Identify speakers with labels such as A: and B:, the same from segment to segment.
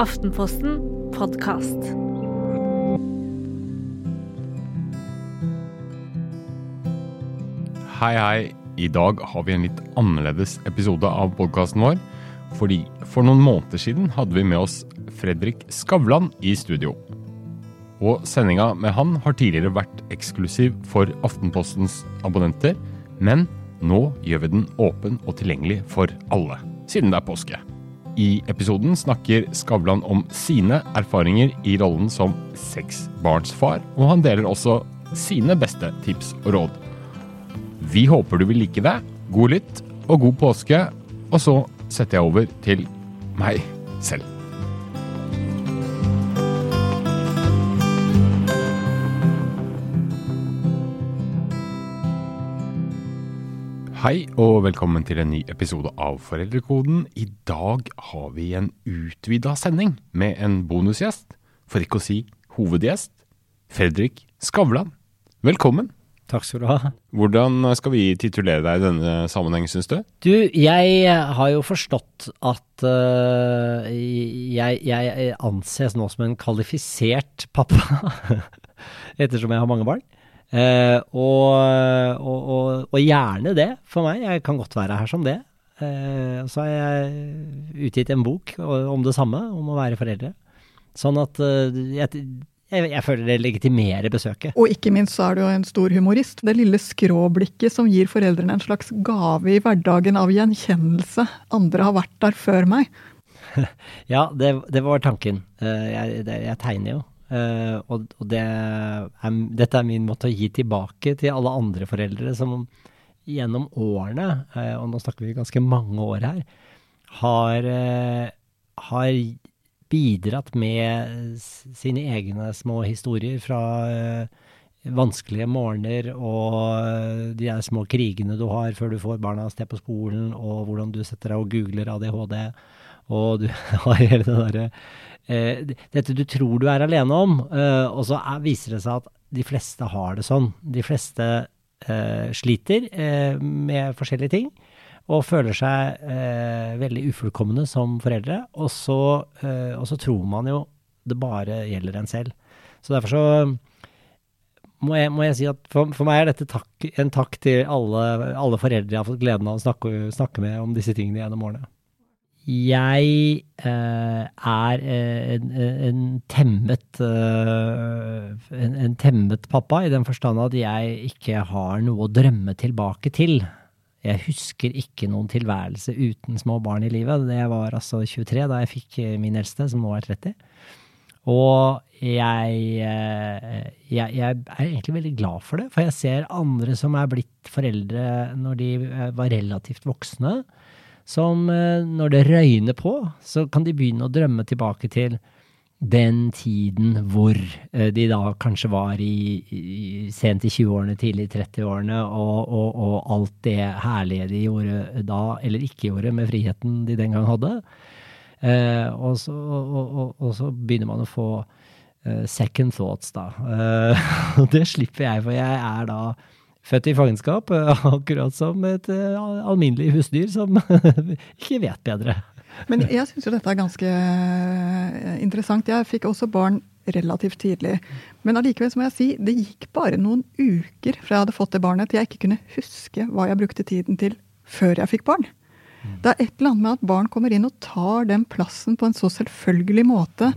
A: Aftenposten podkast.
B: Hei, hei. I dag har vi en litt annerledes episode av podkasten vår. Fordi for noen måneder siden hadde vi med oss Fredrik Skavlan i studio. Og sendinga med han har tidligere vært eksklusiv for Aftenpostens abonnenter, men nå gjør vi den åpen og tilgjengelig for alle, siden det er påske. I episoden snakker Skavlan om sine erfaringer i rollen som seksbarnsfar, og han deler også sine beste tips og råd. Vi håper du vil like det. God lytt og god påske. Og så setter jeg over til meg selv. Hei og velkommen til en ny episode av Foreldrekoden. I dag har vi en utvida sending med en bonusgjest, for ikke å si hovedgjest, Fredrik Skavlan. Velkommen.
C: Takk skal du ha.
B: Hvordan skal vi titulere deg i denne sammenheng, syns du?
C: Du, jeg har jo forstått at uh, jeg, jeg, anses nå som en kvalifisert pappa, ettersom jeg har mange barn. Uh, og, og, og, og, gjerne det for meg. Jeg kan godt være her som det. Eh, så har jeg utgitt en bok om det samme, om å være foreldre. Sånn at jeg, jeg, jeg, føler det legitimerer besøket.
D: Og ikke minst så er du jo en stor humorist. Det lille skråblikket som gir foreldrene en slags gave i hverdagen av gjenkjennelse. Andre har vært der før meg.
C: ja, det, det, var tanken. Jeg, det, jeg tegner jo. Og, og det er, dette er min måte å gi tilbake til alle andre foreldre som gjennom årene, og nå snakker vi ganske mange år her, har, har bidratt med sine egne små historier fra uh, vanskelige morgener og uh, de der små krigene du har før du får barna av sted på skolen, og hvordan du setter deg og googler ADHD, og du har hele det derre uh, Dette du tror du er alene om, og så er, viser det seg at de fleste har det sånn. De fleste sliter med forskjellige ting og føler seg eh, veldig ufullkomne som foreldre. Og så, eh, og så, tror man jo det bare gjelder en selv. Så derfor så må jeg, må jeg si at for, for, meg er dette takk, en takk til alle, alle, foreldre jeg har fått gleden av å snakke, snakke med om disse tingene gjennom årene. Jeg eh, er eh, en, en, temmet, uh, en, en temmet pappa, i den forstand at jeg ikke har noe å drømme tilbake til. Jeg husker ikke noen tilværelse uten små barn i livet. Det var altså 23 da jeg fikk eh, min eldste, som nå er 30. Og jeg, eh, jeg, jeg, er egentlig veldig glad for det, for jeg ser andre som er blitt foreldre når de eh, var relativt voksne, som når det røyner på, så kan de begynne å drømme tilbake til den tiden hvor eh, de da kanskje var i, i sent i 20-årene, tidlig i 30-årene, og, og, og, alt det herlige de gjorde da, eller ikke gjorde, med friheten de den gang hadde. Eh, og, så, og, så, begynner man å få eh, second thoughts, da. Eh, det slipper jeg, for jeg er da født i fangenskap, akkurat som et uh, alminnelig husdyr som ikke vet bedre.
D: Men jeg syns jo dette er ganske eh, interessant. Jeg fikk også barn relativt tidlig. Men allikevel må jeg si, det gikk bare noen uker fra jeg hadde fått det barnet til jeg ikke kunne huske hva jeg brukte tiden til før jeg fikk barn. Det er et eller annet med at barn kommer inn og tar den plassen på en så selvfølgelig måte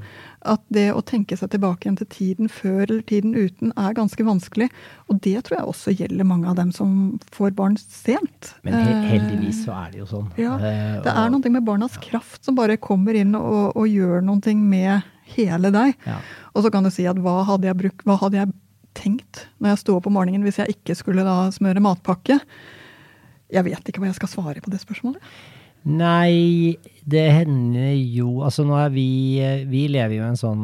D: at det å tenke seg tilbake igjen til tiden før eller tiden uten er ganske vanskelig. Og det tror jeg også gjelder mange av dem som får barn sent.
C: Men he heldigvis så er det jo sånn.
D: Ja, eh, Det er noe med barnas kraft som bare kommer inn og, og gjør noe med hele deg. Ja. Og så kan du si at hva hadde jeg, brukt, hva hadde jeg tenkt når jeg sto opp om morgenen hvis jeg ikke skulle da smøre matpakke? Jeg vet ikke hva jeg skal svare på det spørsmålet.
C: Nei, det hender jo Altså nå er vi Vi lever jo i en sånn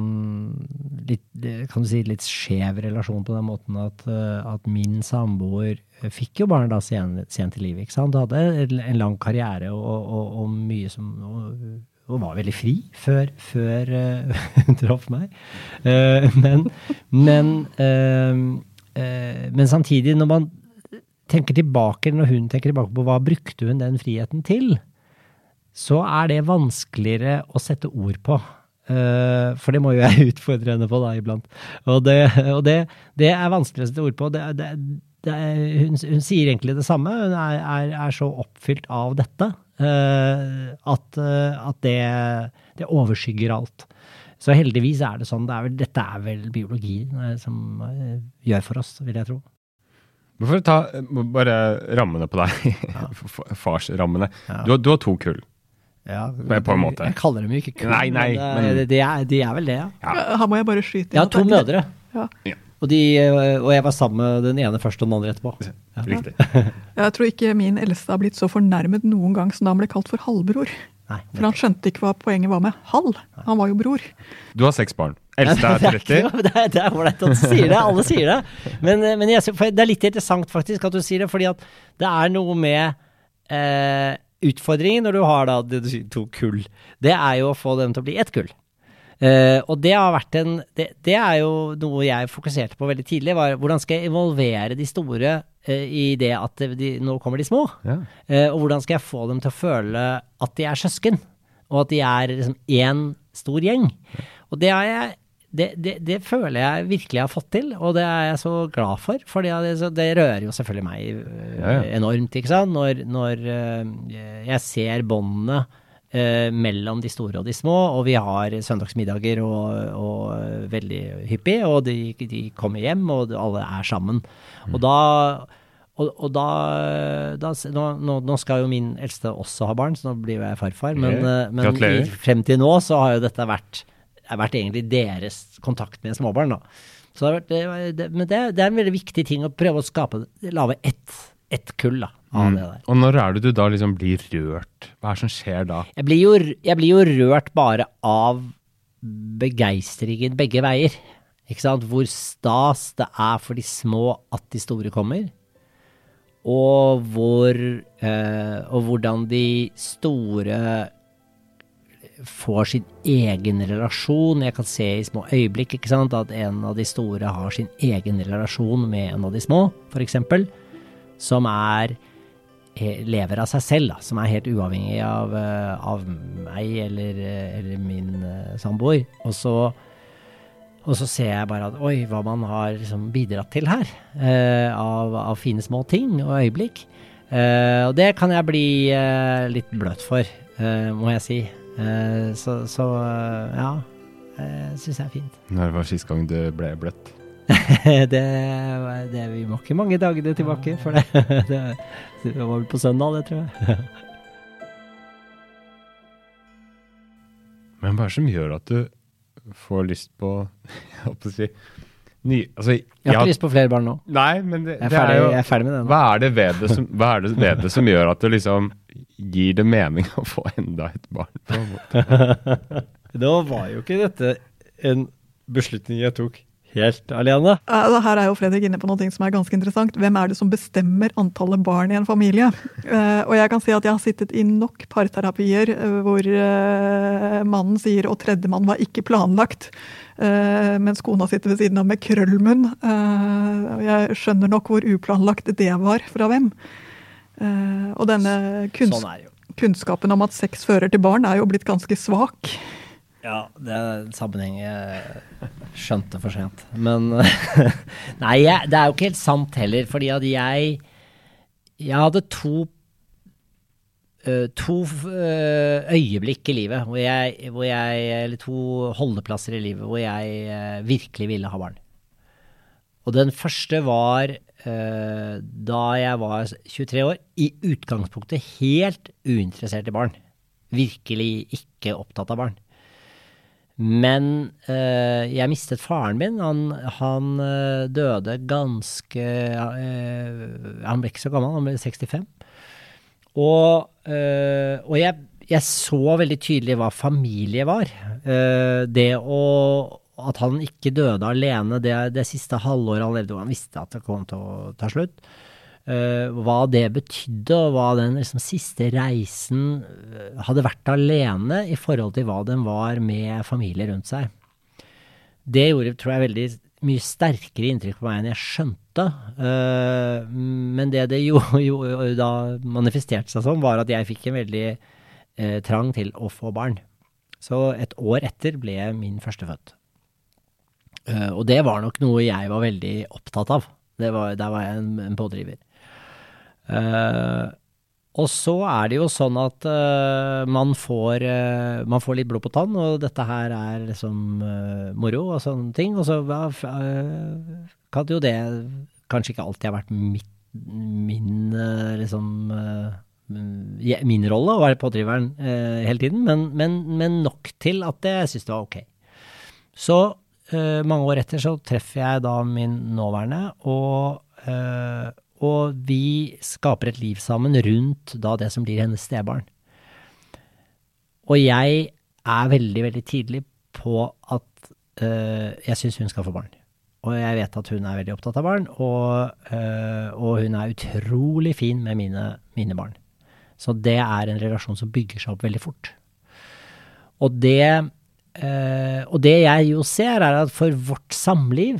C: litt, kan du si, litt skjev relasjon på den måten at, at min samboer fikk jo barn da sent, sent i livet. ikke sant? Du hadde en lang karriere og, og, og mye som og, og var veldig fri før, før hun traff meg. Men, men, uh, men samtidig, når man tenker tilbake, når hun tenker tilbake på hva brukte hun den friheten til, så er det vanskeligere å sette ord på. Eh, for det må jo jeg utfordre henne på da iblant. Og det, og det, det er vanskelig å sette ord på. Det, det, hun, hun, sier egentlig det samme. Hun er, er, er så oppfylt av dette uh, at, uh, at det, det, overskygger alt. Så heldigvis er det sånn. Det er vel, dette er vel biologi som gjør for oss, vil jeg tro.
B: Hvorfor ta bare rammene på deg? Ja. Farsrammene. Ja. Du, du har to kull.
C: Ja,
B: på en måte.
C: Jeg kaller dem jo ikke kun,
B: nei, nei,
C: men, men de, er, de, er, vel det, ja.
D: ja. Her må jeg bare skyte
C: inn. Jeg har to mødre. Ja. Og, de, og, jeg var sammen med den ene først og den andre etterpå.
B: Ja. Riktig.
D: jeg tror ikke min eldste har blitt så fornærmet noen gang som da han ble kalt for halvbror. Nei, for han skjønte ikke hva poenget var med halv. Han var jo bror.
B: Du har seks barn. Eldste er 30.
C: det er ålreit at du sier det. Alle sier det. Men, men jeg, det er litt interessant faktisk at du sier det, fordi at det er noe med eh, utfordringen når du har da to kull, det er jo å få dem til å bli ett kull. Uh, og det har vært en det, det, er jo noe jeg fokuserte på veldig tidlig. var Hvordan skal jeg involvere de store uh, i det at de, nå kommer de små? Ja. Uh, og hvordan skal jeg få dem til å føle at de er søsken? Og at de er liksom én stor gjeng? Og det har jeg det, det, det, føler jeg virkelig jeg har fått til, og det er jeg så glad for. For det, det, rører jo selvfølgelig meg øh, ja, ja. enormt, ikke sant. Når, når øh, jeg ser båndene øh, mellom de store og de små, og vi har søndagsmiddager og, og veldig hyppig, og de, de, kommer hjem, og alle er sammen. Mm. Og da og, og da, da nå, nå, skal jo min eldste også ha barn, så nå blir jo jeg farfar. Men, men i, frem til nå så har jo dette vært har vært egentlig deres kontakt med småbarn. da. Så det har vært, det, men det, det, er en veldig viktig ting å prøve å skape, lage ett, ett kull da, av mm. det der.
B: Og når er det du da liksom blir rørt? Hva er det som skjer da?
C: Jeg blir jo, jeg blir jo rørt bare av begeistringen begge veier. Ikke sant? Hvor stas det er for de små at de store kommer. Og hvor eh, Og hvordan de store får sin egen relasjon. Jeg kan se i små øyeblikk ikke sant, at en av de store har sin egen relasjon med en av de små, f.eks. Som er lever av seg selv, da, som er helt uavhengig av, eh, av meg eller, eller min samboer. Og så, og så ser jeg bare at oi, hva man har liksom bidratt til her. Eh, av, av, fine små ting og øyeblikk. Eh, og det kan jeg bli litt bløt for, må jeg si. Eh, så, så eh, ja. Det syns jeg er fint.
B: Når var sist gang du ble bløtt?
C: det, det, Vi må ikke mange dagene tilbake, for det, det, det var vel på søndag, det, tror jeg.
B: Men hva er det som gjør at du får lyst på Jeg holdt på å si ny, altså,
C: jeg, jeg har ikke lyst på flere barn nå.
B: Nei, men det,
C: jeg, er ferdig, er jo, jeg er ferdig med det nå.
B: Hva er det ved det som, hva er det ved det som gjør at det liksom gir det mening å få enda et barn? på en
C: måte? da var jo ikke dette en beslutning jeg tok helt alene.
D: Uh, her er jo Fredrik inne på noe som er ganske interessant. Hvem er det som bestemmer antallet barn i en familie? Uh, og jeg kan si at jeg har sittet i nok parterapier uh, hvor uh, mannen sier 'og tredjemann var ikke planlagt'. Uh, mens kona sitter ved siden av med krøllmunn. Uh, jeg skjønner nok hvor uplanlagt det var fra hvem. Uh, og denne kunns sånn kunnskapen om at sex fører til barn, er jo blitt ganske svak.
C: Ja, det er en sammenheng jeg skjønte for sent. Men Nei, jeg, det er jo ikke helt sant heller, fordi at jeg Jeg hadde to to uh, øyeblikk i livet, hvor jeg, hvor jeg, eller to holdeplasser i livet, hvor jeg uh, virkelig ville ha barn. Og den første var da jeg var 23 år, i utgangspunktet helt uinteressert i barn. Virkelig ikke opptatt av barn. Men jeg mistet faren min. Han, han døde ganske Han ble ikke så gammel, han ble 65. Og, øh, og jeg, jeg, så veldig tydelig hva familie var. Uh, det å At han ikke døde alene det, det siste halvåret han levde, hvor han visste at det kom til å ta slutt. Uh, hva det betydde, og hva den liksom, siste reisen hadde vært alene i forhold til hva den var med familie rundt seg. Det gjorde, tror jeg, veldig mye sterkere inntrykk på meg enn jeg skjønte. Uh, men det det jo, jo, da manifesterte seg som, var at jeg fikk en veldig uh, trang til å få barn. Så et år etter ble jeg min førstefødt. Uh, og det var nok noe jeg var veldig opptatt av. Var, der var jeg en, en pådriver. Uh, og så er det jo sånn at uh, man, får, uh, man, får, litt blod på tann, og dette her er liksom moro og sånne ting. Og så kan jo det kanskje ikke alltid ha vært mitt, min liksom min rolle å være pådriveren hele tiden, men, men, men, nok til at jeg syntes det var ok. Så mange år etter så treffer jeg da min nåværende, og og vi skaper et liv sammen rundt da det som blir hennes stebarn. Og jeg er veldig, veldig tidlig på at jeg syns hun skal få barn. Og jeg vet at hun er veldig opptatt av barn, og, uh, og hun er utrolig fin med mine, mine, barn. Så det er en relasjon som bygger seg opp veldig fort. Og det, uh, og det jeg jo ser, er at for vårt samliv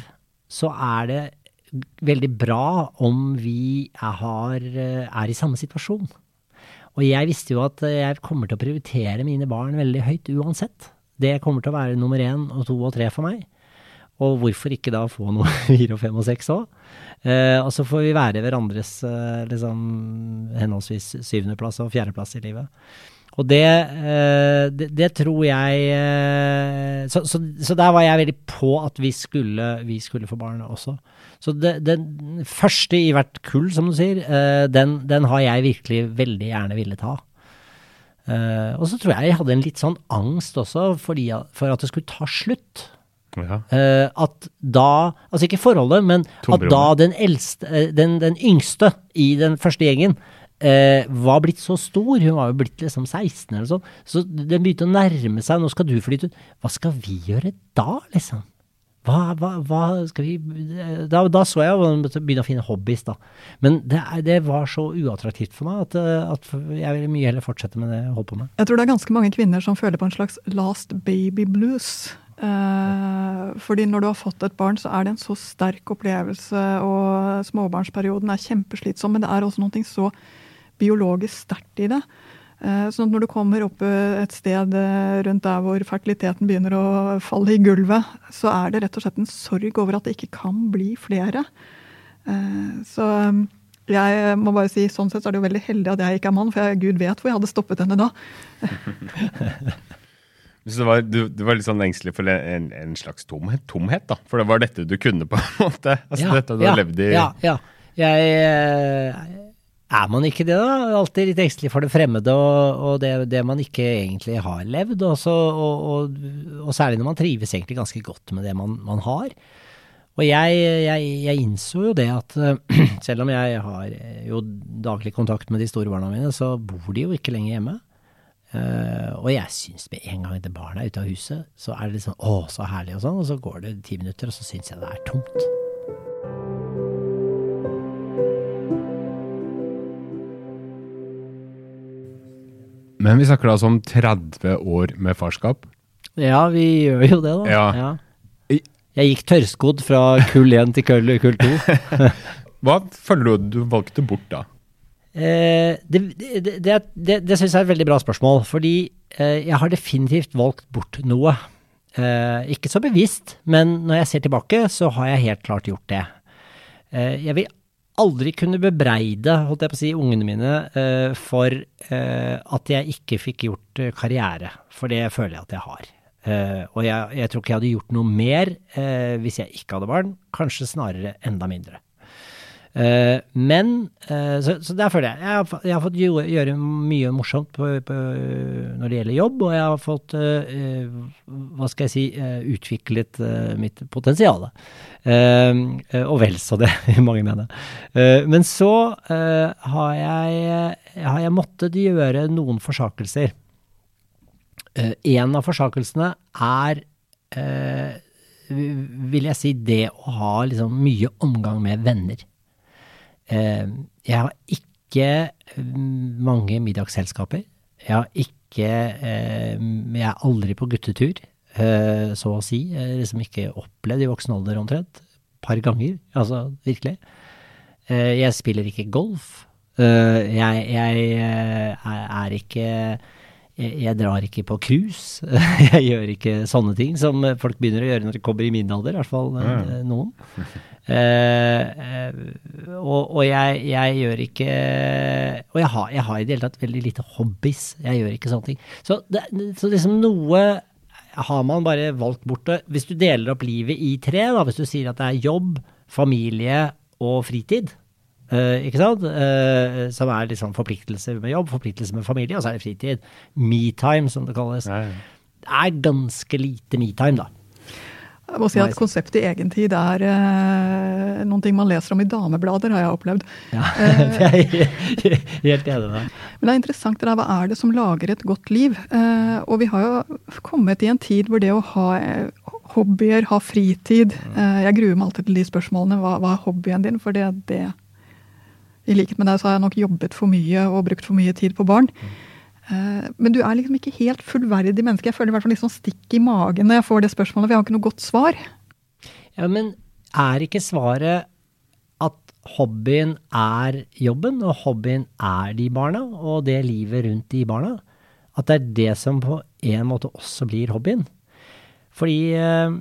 C: så er det veldig bra om vi er, er, i samme situasjon. Og jeg visste jo at jeg kommer til å prioritere mine barn veldig høyt uansett. Det kommer til å være nummer én og to og tre for meg. Og hvorfor ikke da få noe fire og fem og seks òg? Eh, og så får vi være hverandres eh, liksom, henholdsvis syvendeplass og fjerdeplass i livet. Og det, eh, det, det tror jeg eh, så, så, så, der var jeg veldig på at vi skulle, vi skulle få barn også. Så den første i hvert kull, som du sier, uh, den, den, har jeg virkelig veldig gjerne villet ha. Uh, og så tror jeg jeg hadde en litt sånn angst også fordi, for at det skulle ta slutt. Ja. Uh, at da Altså ikke forholdet, men at da den, eldste, den, den yngste i den første gjengen var blitt så stor, hun var jo blitt liksom 16 eller sånn, så den begynte å nærme seg, nå skal du flytte ut. Hva skal vi gjøre da, liksom? Hva, hva, hva, skal vi da, da, så jeg jo begynne å finne hobbies, da. Men det, det, var så uattraktivt for meg at, at jeg ville mye heller fortsette med det jeg holdt på med.
D: Jeg tror det er ganske mange kvinner som føler på en slags last baby blues. Eh, fordi når du har fått et barn, så er det en så sterk opplevelse, og småbarnsperioden er kjempeslitsom, men det er også noe så biologisk sterkt i det. Eh, sånn at når du kommer opp et sted eh, rundt der hvor fertiliteten begynner å falle i gulvet, så er det rett og slett en sorg over at det ikke kan bli flere. Så jeg må bare si, sånn sett så er det jo veldig heldig at jeg ikke er mann, for jeg, gud vet hvor jeg hadde stoppet henne da.
B: Så var, du, du, var litt sånn engstelig for en, en, slags tomhet, tomhet, da? For det var dette du kunne, på en måte? Altså ja, dette du
C: ja,
B: har levd i
C: Ja. ja. Jeg, er man ikke det, da? Alltid litt engstelig for det fremmede og, og det, det, man ikke egentlig har levd. Også, og, og, og, særlig når man trives egentlig ganske godt med det man, man har. Og jeg, jeg, jeg, innså jo det at selv om jeg har jo daglig kontakt med de store barna mine, så bor de jo ikke lenger hjemme. Uh, og jeg syns med en gang det barnet er ute av huset, så er det sånn, å, så herlig og sånn, og så går det ti minutter, og så syns jeg det er tomt.
B: Men vi snakker altså om 30 år med farskap.
C: Ja, vi gjør jo det, da.
B: Ja.
C: ja. Jeg gikk tørrskodd fra kull 1 til kull, kull 2.
B: Hva føler du du valgte bort da?
C: Eh, det det, det, det, det syns jeg er et veldig bra spørsmål. Fordi eh, jeg har definitivt valgt bort noe. Eh, ikke så bevisst, men når jeg ser tilbake, så har jeg helt klart gjort det. Jeg vil aldri kunne bebreide holdt jeg på å si, ungene mine for at jeg ikke fikk gjort karriere, for det føler jeg at jeg har. og jeg, jeg, tror ikke jeg hadde gjort noe mer hvis jeg ikke hadde barn, kanskje snarere enda mindre. Uh, men uh, så, så, der føler jeg jeg har, jeg har fått gjøre, gjøre mye morsomt på, på, når det gjelder jobb, og jeg har fått uh, hva skal jeg si utviklet mitt potensial. og vel så det, mange mener. men så har jeg, har jeg måttet gjøre noen forsakelser. en av forsakelsene er vil jeg si det å ha liksom mye omgang med venner. Eh, jeg har ikke mm, mange middagsselskaper. Jeg har ikke eh, Jeg er aldri på guttetur, eh, så å si. Jeg har liksom ikke opplevd i voksen alder omtrent. Par ganger, altså virkelig. Jeg spiller ikke golf. Jeg, jeg er ikke jeg, jeg drar ikke på cruise. jeg gjør ikke sånne ting som folk begynner å gjøre når de kommer i min alder, i hvert fall eh, noen. Eh, og, og jeg, jeg, gjør ikke Og jeg har, jeg har i det hele tatt veldig lite hobbies. Jeg gjør ikke sånne ting. Så, det, så liksom noe har man bare valgt bort det. Hvis du deler opp livet i tre, da, hvis du sier at det er jobb, familie og fritid, Uh, ikke sant? Uh, som er liksom forpliktelse med jobb, forpliktelse med familie, og så er det fritid. Metime, som det kalles. Ja, Det er ganske lite metime, da.
D: Jeg må si at konseptet i egen tid er uh, noen ting man leser om i dameblader, har jeg opplevd.
C: Ja, jeg er helt enig med deg.
D: Men det er interessant det der, hva er det som lager et godt liv? og vi har jo kommet i en tid hvor det å ha hobbyer, ha fritid Jeg gruer meg alltid til de spørsmålene. Hva, hva er hobbyen din? For det, det i likhet med deg så har jeg nok jobbet for mye og brukt for mye tid på barn. Mm. Men du er liksom ikke helt fullverdig menneske. Jeg føler i hvert fall litt sånn stikk i magen når jeg får det spørsmålet, for jeg har ikke noe godt svar.
C: Ja, Men er ikke svaret at hobbyen er jobben, og hobbyen er de barna, og det livet rundt de barna? At det er det som på en måte også blir hobbyen? Fordi øh,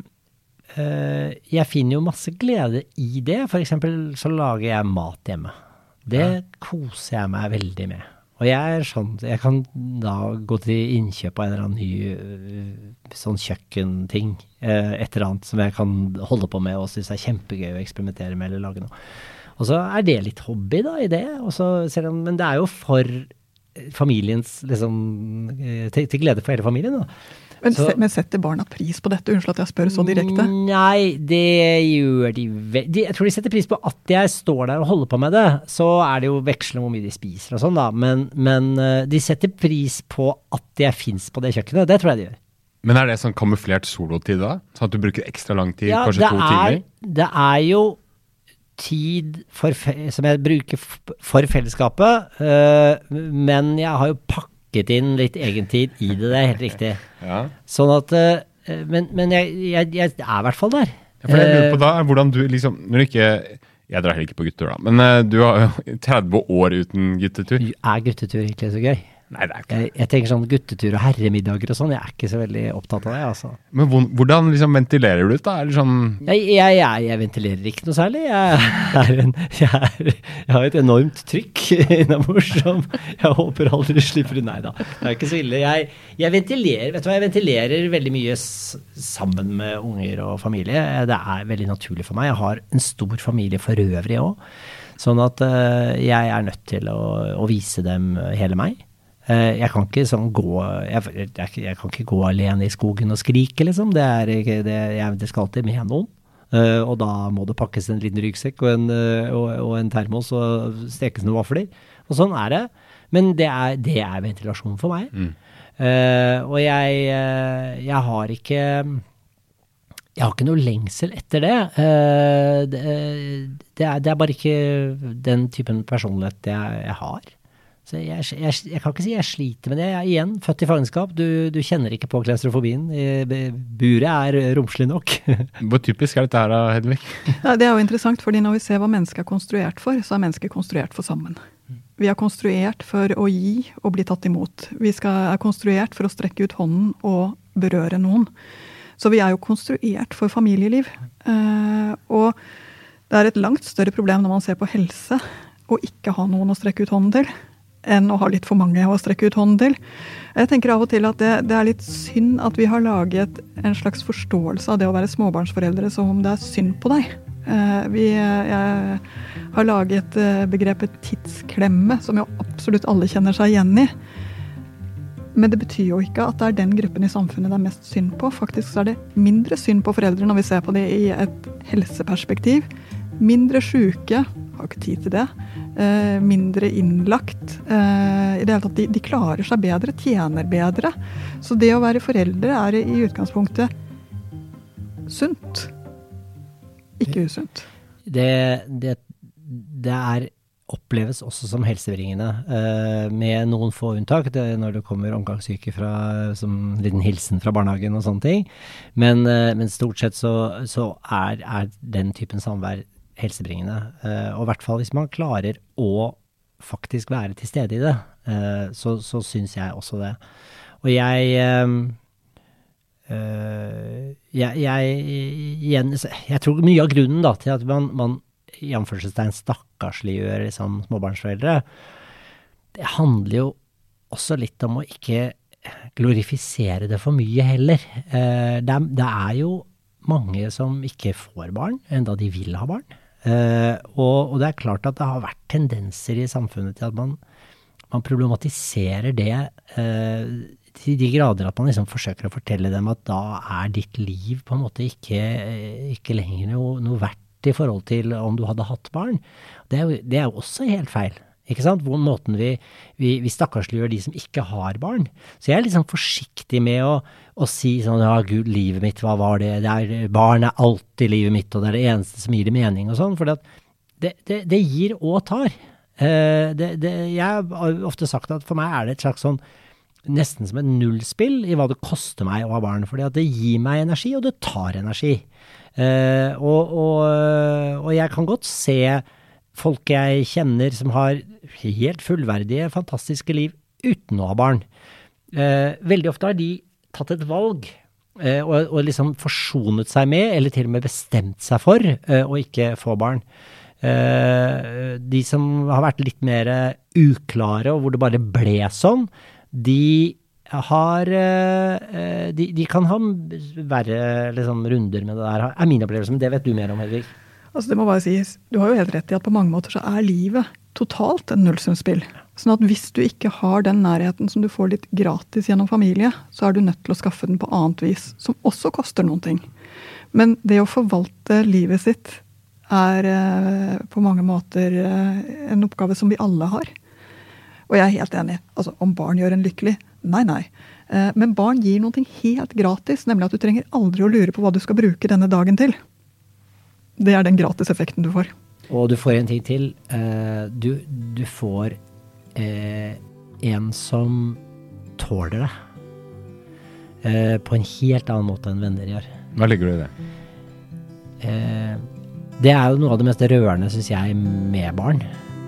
C: jeg finner jo masse glede i det. Eksempel så lager jeg mat hjemme. Det ja. koser jeg meg veldig med. Og jeg er sånn, jeg kan da gå til innkjøp av en eller annen ny øh, sånn kjøkkenting. Eh, et eller annet som jeg kan holde på med og synes er kjempegøy å eksperimentere med eller lage noe. Og så er det litt hobby da i det. Også, men det er jo for familiens liksom, eh, til, til glede for hele familien. da.
D: Men, så, men, setter barna pris på dette? Unnskyld at jeg spør så direkte.
C: Nei, det gjør de vel Jeg tror de setter pris på at jeg står der og holder på med det. Så er det jo vekslende hvor mye de spiser og sånn, da. Men, men, eh, de setter pris på at jeg fins på det kjøkkenet. Det tror jeg de gjør.
B: Men er det sånn kamuflert solotid da? Sånn at du bruker ekstra lang tid? Ja, kanskje to er, timer?
C: Det er jo tid for, som jeg bruker for fellesskapet, øh, men jeg har jo pakka pakket inn litt egentid i det, det er helt riktig. Ja. Sånn at uh, Men, men jeg, jeg, jeg, er i hvert fall der.
B: Ja, for det jeg lurer på da er hvordan du liksom Når du ikke Jeg drar heller ikke på guttetur, da. Men uh, du har 30 år uten guttetur.
C: Er guttetur egentlig så gøy?
B: Nei, det er ikke
C: jeg, jeg tenker sånn guttetur og herremiddager og sånn, jeg er ikke så veldig opptatt av det. altså.
B: Men hvordan liksom ventilerer du ut, da? Eller sånn
C: jeg, jeg, jeg, ventilerer ikke noe særlig. En, er, jeg, har et enormt trykk innabords som jeg håper aldri slipper ut. Nei da, det er ikke så ille. Jeg, ventilerer vet du hva, jeg ventilerer veldig mye sammen med unger og familie. Det er veldig naturlig for meg. Jeg har en stor familie for øvrig òg. Sånn at uh, jeg er nødt til å, å vise dem hele meg. Eh, jeg kan ikke sånn gå jeg, jeg, jeg, kan ikke gå alene i skogen og skrike, liksom. Det, er, det, jeg, det skal alltid med noen. Uh, og da må det pakkes en liten ryggsekk og en, uh, og, og en termos og stekes noen vafler. Og sånn er det. Men det er, det er ventilasjon for meg. Mm. Uh, og jeg, jeg har ikke jeg har ikke noe lengsel etter det. det, det, er, det er, bare ikke den typen personlighet jeg, jeg har. Så jeg, jeg, jeg, kan ikke si jeg sliter med det. Jeg er igjen født i fangenskap. Du, du kjenner ikke på klaustrofobien. Buret er romslig nok.
B: Hvor typisk er dette her, Hedvig?
D: Ja, det er jo interessant, fordi når vi ser hva mennesket er konstruert for, så er mennesket konstruert for sammen. Vi er konstruert for å gi og bli tatt imot. Vi skal, er konstruert for å strekke ut hånden og berøre noen. Så vi er jo konstruert for familieliv. Uh, og det er et langt større problem når man ser på helse, å ikke ha noen å strekke ut hånden til enn å ha litt for mange å strekke ut hånden til. Jeg tenker av og til at det, det, er litt synd at vi har laget en slags forståelse av det å være småbarnsforeldre som om det er synd på deg. Eh, vi, har laget eh, begrepet tidsklemme, som jo absolutt alle kjenner seg igjen i. Men det betyr jo ikke at det er den gruppen i samfunnet det er mest synd på. Faktisk så er det mindre synd på foreldre når vi ser på det i et helseperspektiv. Mindre sjuke, har ikke tid til det eh, mindre innlagt. Eh, i det hele tatt, de, klarer seg bedre, tjener bedre. Så det å være foreldre er i utgangspunktet sunt, ikke usunt.
C: Det, det, det er oppleves også som helsebringende, eh, med noen få unntak. Det, når det kommer omgangssyke fra, som liten hilsen fra barnehagen og sånne ting. Men, men stort sett så, så er, er, den typen samvær helsebringende. Eh, og i hvert fall hvis man klarer å faktisk være til stede i det, eh, så, så syns jeg også det. og jeg øh, jeg, jeg, igjen, jeg tror mye av grunnen da, til at man, man i anførselstegn stakkarsliggjør liksom, småbarnsforeldre, det handler jo også litt om å ikke glorifisere det for mye heller. Eh, det, det, er, jo mange som ikke får barn, enda de vil ha barn. Eh, og, og, det er klart at det har vært tendenser i samfunnet til at man, man problematiserer det eh, til de grader at man liksom forsøker å fortelle dem at da er ditt liv på en måte ikke, ikke lenger noe, noe verdt i forhold til om du hadde hatt barn. Det er jo, det er jo også helt feil. Ikke sant? Hvor måten vi, vi, vi stakkarsliggjør de som ikke har barn. Så jeg er sånn forsiktig med å, å, si sånn ja, gud, livet mitt, hva var det? det er, barn er alltid livet mitt, og det er det eneste som gir det mening, og sånn. For det, det, det, gir og tar. Eh, jeg har ofte sagt at for meg er det et slags sånn nesten som et nullspill i hva det koster meg å ha barn. at det gir meg energi, og det tar energi. Eh, og, og, og jeg kan godt se folk jeg kjenner som har helt fullverdige, fantastiske liv uten å ha barn. Eh, veldig ofte har de tatt et valg eh, og, og, liksom forsonet seg med, eller til og med bestemt seg for, eh, å ikke få barn. Eh, de som har vært litt mer uklare, og hvor det bare ble sånn, de har de, de, kan ha verre liksom, runder med det der, er min opplevelse. Men det vet du mer om, Hedvig.
D: Altså det må bare sies, Du har jo helt rett i at på mange måter så er livet totalt en nullsumspill. Sånn at hvis du ikke har den nærheten som du får litt gratis gjennom familie, så er du nødt til å skaffe den på annet vis, som også koster noen ting. Men det å forvalte livet sitt er eh, på mange måter eh, en oppgave som vi alle har. Og jeg er helt enig. Altså, om barn gjør en lykkelig? Nei, nei. Eh, men barn gir noe helt gratis, nemlig at du trenger aldri å lure på hva du skal bruke denne dagen til. Det er den gratiseffekten du får.
C: Og du får en ting til. Du, du, får uh, en som tåler det. Eh, på en helt annen måte enn venner gjør.
B: Hva ligger du i det?
C: det er jo noe av det mest rørende, syns jeg, med barn.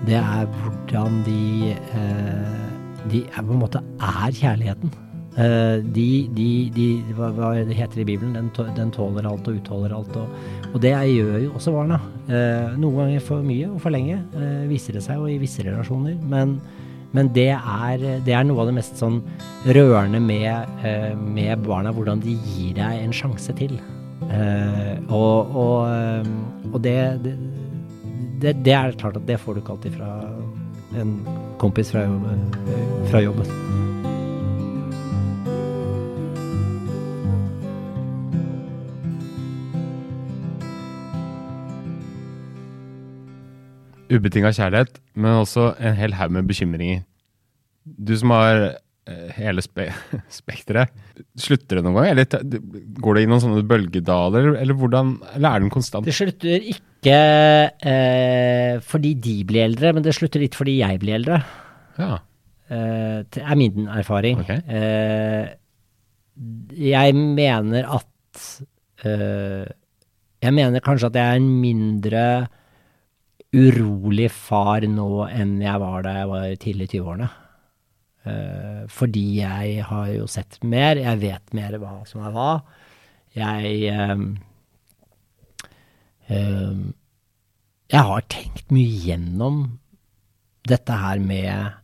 C: Det er hvordan de De er, på en måte er kjærligheten. De, de, de hva, hva, det i Bibelen? Den, den tåler alt og utholder alt. og og det gjør jo også barna. Eh, noen ganger for mye og for lenge, eh, viser det seg jo i visse relasjoner. Men, men det, er, det, er, noe av det mest sånn rørende med, eh, med, barna, hvordan de gir deg en sjanse til. Eh, og, og, eh, og det, det, det, er klart at det får du ikke alltid fra en kompis fra, fra jobben.
B: Ubetinga kjærlighet, men også en hel haug med bekymringer. Du som har eh, hele spe spekteret, slutter det noen gang? Eller går det i noen sånne bølgedaler, eller, hvordan, eller er den konstant?
C: Det slutter ikke eh, fordi de blir eldre, men det slutter litt fordi jeg blir eldre.
B: Ja.
C: Eh, det er min erfaring.
B: Okay.
C: Eh, jeg mener at eh, Jeg mener kanskje at jeg er en mindre urolig far nå enn jeg var da jeg var tidlig i 20-årene. Uh, fordi jeg har jo sett mer, jeg vet mer hva som er hva. Jeg um, um, Jeg har tenkt mye gjennom dette her med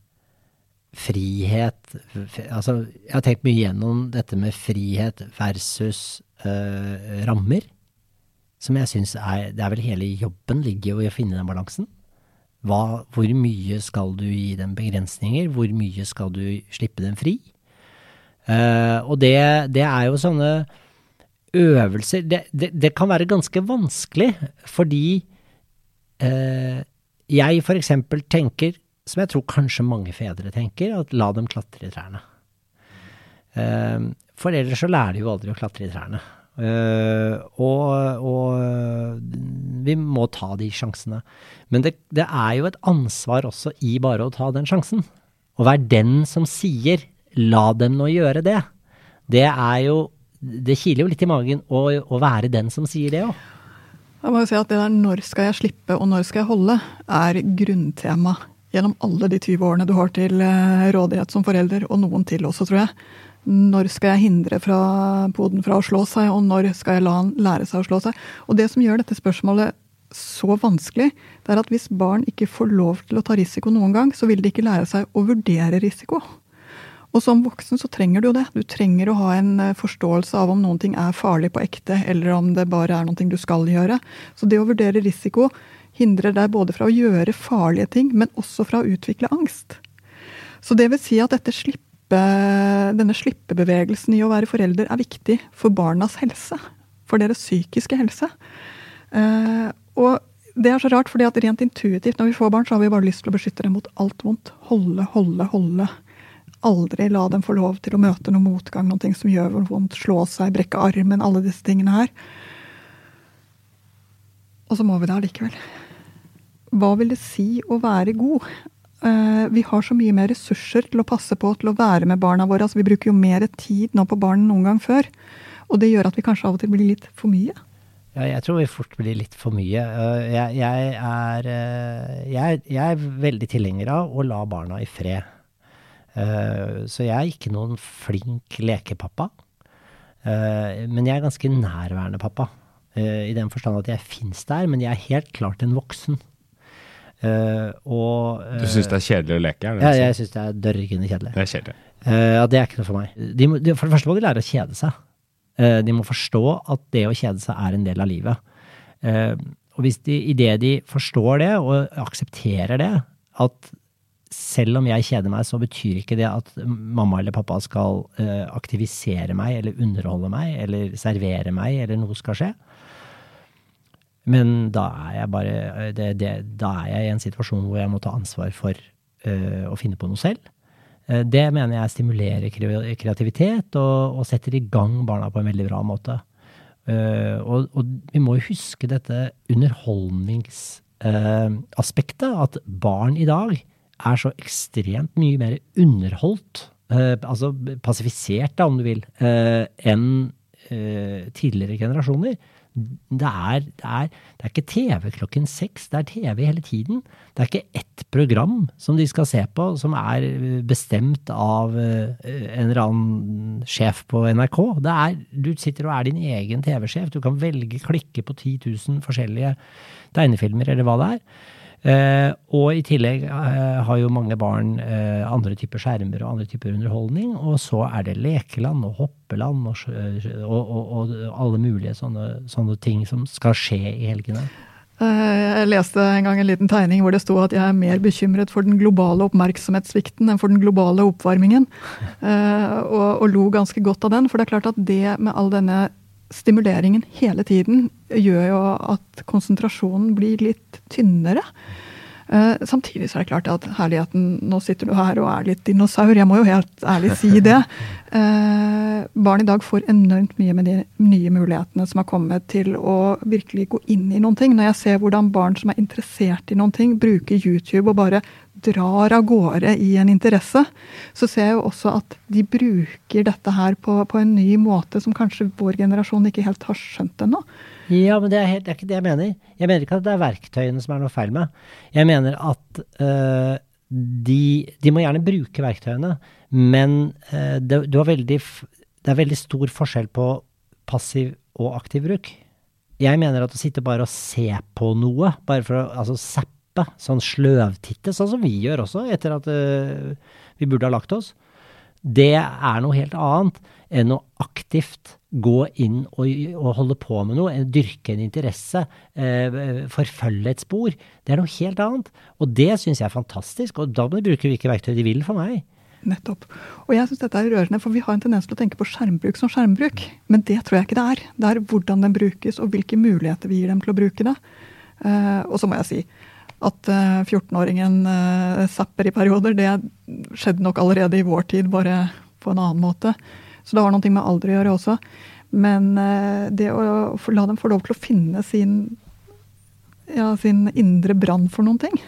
C: frihet Altså, jeg har tenkt mye gjennom dette med frihet versus uh, rammer som jeg syns er Det er vel hele jobben ligger jo i å finne den balansen. Hva, hvor mye skal du gi dem begrensninger? Hvor mye skal du slippe dem fri? Uh, og det, det, er jo sånne øvelser Det, det, det kan være ganske vanskelig, fordi uh, jeg eksempel tenker, som jeg tror kanskje mange fedre tenker, at la dem klatre i trærne. Uh, for ellers så lærer de jo aldri å klatre i trærne. Uh, og, og, vi må ta de sjansene. Men det, det, er jo et ansvar også i bare å ta den sjansen. Å være den som sier 'la dem nå gjøre det'. Det er jo Det kiler jo litt i magen å, å være den som sier det òg.
D: Jeg må jo si at det der 'når skal jeg slippe og når skal jeg holde' er grunntema gjennom alle de 20 årene du har til uh, rådighet som forelder, og noen til også, tror jeg. Når skal jeg hindre fra poden fra å slå seg, og når skal jeg la han lære seg å slå seg? Og det som gjør dette spørsmålet så vanskelig, det er at hvis barn ikke får lov til å ta risiko noen gang, så vil de ikke lære seg å vurdere risiko. Og som voksen så trenger du jo det. Du trenger å ha en eh, forståelse av om noen ting er farlig på ekte, eller om det bare er noe du skal gjøre. Så det å vurdere risiko hindrer deg både fra å gjøre farlige ting, men også fra å utvikle angst. Så det vil si at slippe, denne slippebevegelsen i å være forelder er viktig for barnas helse. For deres psykiske helse. Eh, og det er så rart, fordi at rent intuitivt når vi får barn, så har vi bare lyst til å beskytte dem mot alt vondt. Holde, holde, holde. Aldri la dem få lov til å møte noe motgang, noe som gjør vondt. Slå seg, brekke armen, alle disse tingene her. Og så må vi det allikevel. Hva vil det si å være god? Uh, vi har så mye mer ressurser til å passe på, til å være med barna våre. Altså, vi bruker jo mer tid nå på barn enn noen gang før. Og det gjør at vi kanskje av og til blir litt for mye.
C: Ja, jeg tror vi fort blir litt for mye. Eh, jeg, jeg, er, eh, jeg, jeg, er, veldig tilhenger av å la barna i fred. Eh, så jeg er ikke noen flink lekepappa. Men jeg er ganske nærværende pappa. I den forstand at jeg fins der, men jeg er helt klart en voksen. Og,
B: du syns det er kjedelig å leke?
C: ja, jeg syns det er dørgende kjedelig.
B: Det er kjedelig.
C: Ja, det er ikke noe for meg. De må, for det første må de lære å kjede seg. Eh, de må forstå at det å kjede seg er en del av livet. Eh, og hvis de, idet de forstår det, og aksepterer det, at selv om jeg kjeder meg, så betyr ikke det at mamma eller pappa skal eh, aktivisere meg eller underholde meg eller servere meg eller noe skal skje. Men da er jeg bare det, det, Da er jeg i en situasjon hvor jeg må ta ansvar for uh, å finne på noe selv. Uh, det mener jeg stimulerer kreativitet og, og, setter i gang barna på en veldig bra måte. Uh, og, og, vi må jo huske dette underholdningsaspektet. At barn i dag er så ekstremt mye mer underholdt, altså passifisert, da, om du vil, enn tidligere generasjoner det er, det, er, det er, ikke TV klokken seks, det er TV hele tiden. Det er ikke ett program som de skal se på som er bestemt av eh, en eller annen sjef på NRK. Er, du sitter og er din egen TV-sjef. Du kan velge, klikke på 10 000 forskjellige tegnefilmer eller hva det er. Uh, og i tillegg eh, har jo mange barn eh, andre typer skjermer og andre typer underholdning. Og så er det lekeland og hoppeland og, og, og, og alle mulige sånne, sånne, ting som skal skje i helgene.
D: Jeg leste en gang en liten tegning hvor det sto at jeg er mer bekymret for den globale oppmerksomhetssvikten enn for den globale oppvarmingen. og, og lo ganske godt av den. For det er klart at det med all denne stimuleringen hele tiden gjør jo at konsentrasjonen blir litt tynnere. Uh, samtidig så er det klart at herligheten, nå sitter du her og er litt dinosaur. Jeg må jo helt ærlig si det. Uh, barn i dag får enormt mye med de nye mulighetene som har kommet til å virkelig gå inn i noen ting. Når jeg ser hvordan barn som er interessert i noen ting, bruker YouTube og bare drar av gårde i en interesse, så ser jeg jo også at de bruker dette her på, på en ny måte som kanskje vår generasjon ikke helt har skjønt ennå.
C: Ja, men det er, helt, det er, ikke det jeg mener. Jeg mener ikke at det er verktøyene som er noe feil med. Jeg mener at øh, de, de, må gjerne bruke verktøyene, men øh, det, veldig, det, er veldig stor forskjell på passiv og aktiv bruk. Jeg mener at å sitte bare og se på noe, bare for å altså, sånn sløvtitte, sånn som vi gjør også, etter at uh, vi burde ha lagt oss, det er noe helt annet enn å aktivt gå inn og, og, holde på med noe, dyrke en interesse, uh, forfølge et spor. Det er noe helt annet. Og det syns jeg er fantastisk, og da bruker vi ikke verktøy de vil for meg.
D: Nettopp. Og jeg syns dette er rørende, for vi har en tendens til å tenke på skjermbruk som skjermbruk. Men det tror jeg ikke det er. Det er hvordan den brukes, og hvilke muligheter vi gir dem til å bruke det. Uh, og så må jeg si at eh, 14-åringen eh, zapper i perioder, det skjedde nok allerede i vår tid, bare på en annen måte. Så det har noe med alder å gjøre også. Men eh, det å la dem få lov til å finne sin, ja, sin indre brann for noen ting,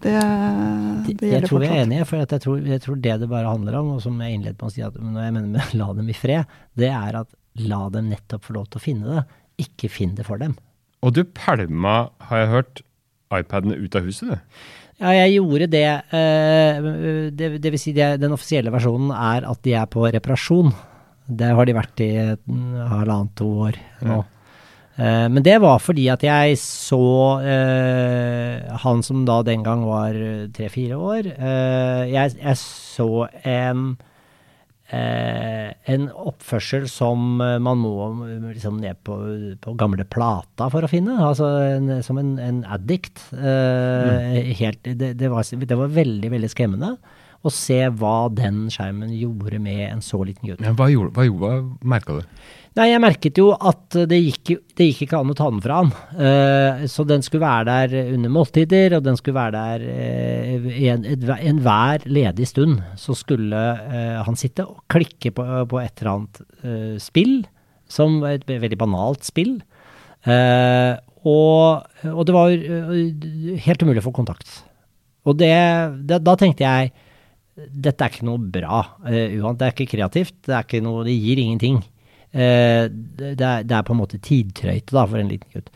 D: det,
C: det gjelder fortsatt. Jeg tror vi er enige, for jeg tror, jeg, tror, det det bare handler om, og som jeg innledet med å si at når jeg mener med 'la dem i fred', det er at la dem nettopp få lov til å finne det, ikke finn det for dem.
B: Og du pælma, har jeg hørt, iPadene ut av huset, du?
C: Ja, jeg gjorde det. Eh, det, det vil si, det, den offisielle versjonen er at de er på reparasjon. Det har de vært i et halvannet, to år nå. Ja. men det var fordi at jeg så eh, han som da den gang var tre-fire år. Eh, jeg, jeg, så en eh, en oppførsel som man må liksom ned på, på gamle plata for å finne. Altså en, som en, en addict. Eh, helt, det, det, var, det var veldig, veldig skremmende å se hva den skjermen gjorde med en så liten gutt.
B: Men hva gjorde, hva, gjorde, hva merka du?
C: Nei, jeg merket jo at det gikk, det gikk ikke an å ta den fra han. Uh, så den skulle være der under måltider, og den skulle være der uh, i enhver en ledig stund. Så skulle uh, han sitte og klikke på, på et eller annet spill, som et veldig banalt spill. Og, og, det var helt umulig å få kontakt. Og det, det, da tenkte jeg dette er ikke noe bra. Uh, det er ikke kreativt. Det, er ikke noe, det gir ingenting. Uh, det, er, det, er, på en måte tidtrøyte for en liten gutt.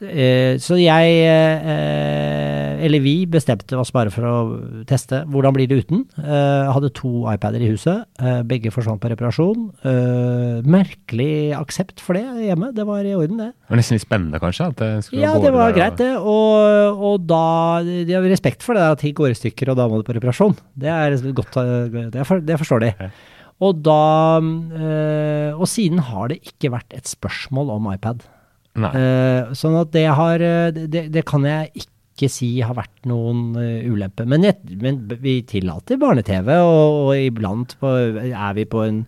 C: Uh, så jeg, uh, eller vi, bestemte oss bare for å teste hvordan blir det uten. Uh, hadde to iPader i huset. begge forsvant på reparasjon. merkelig aksept for det hjemme. Det var i orden, det.
B: Det var nesten litt spennende, kanskje? Det
C: ja, det var greit, det. Og, og da De har respekt for det at ting går i stykker, og da må det på reparasjon. Det er godt, det, for, det forstår de. Og da Og siden har det ikke vært et spørsmål om iPad. Uh, sånn at det har eh, det, det, kan jeg ikke si har vært noen uh, ulempe. Men, jeg, men, vi tillater barne-TV, og, og, iblant på, er vi på en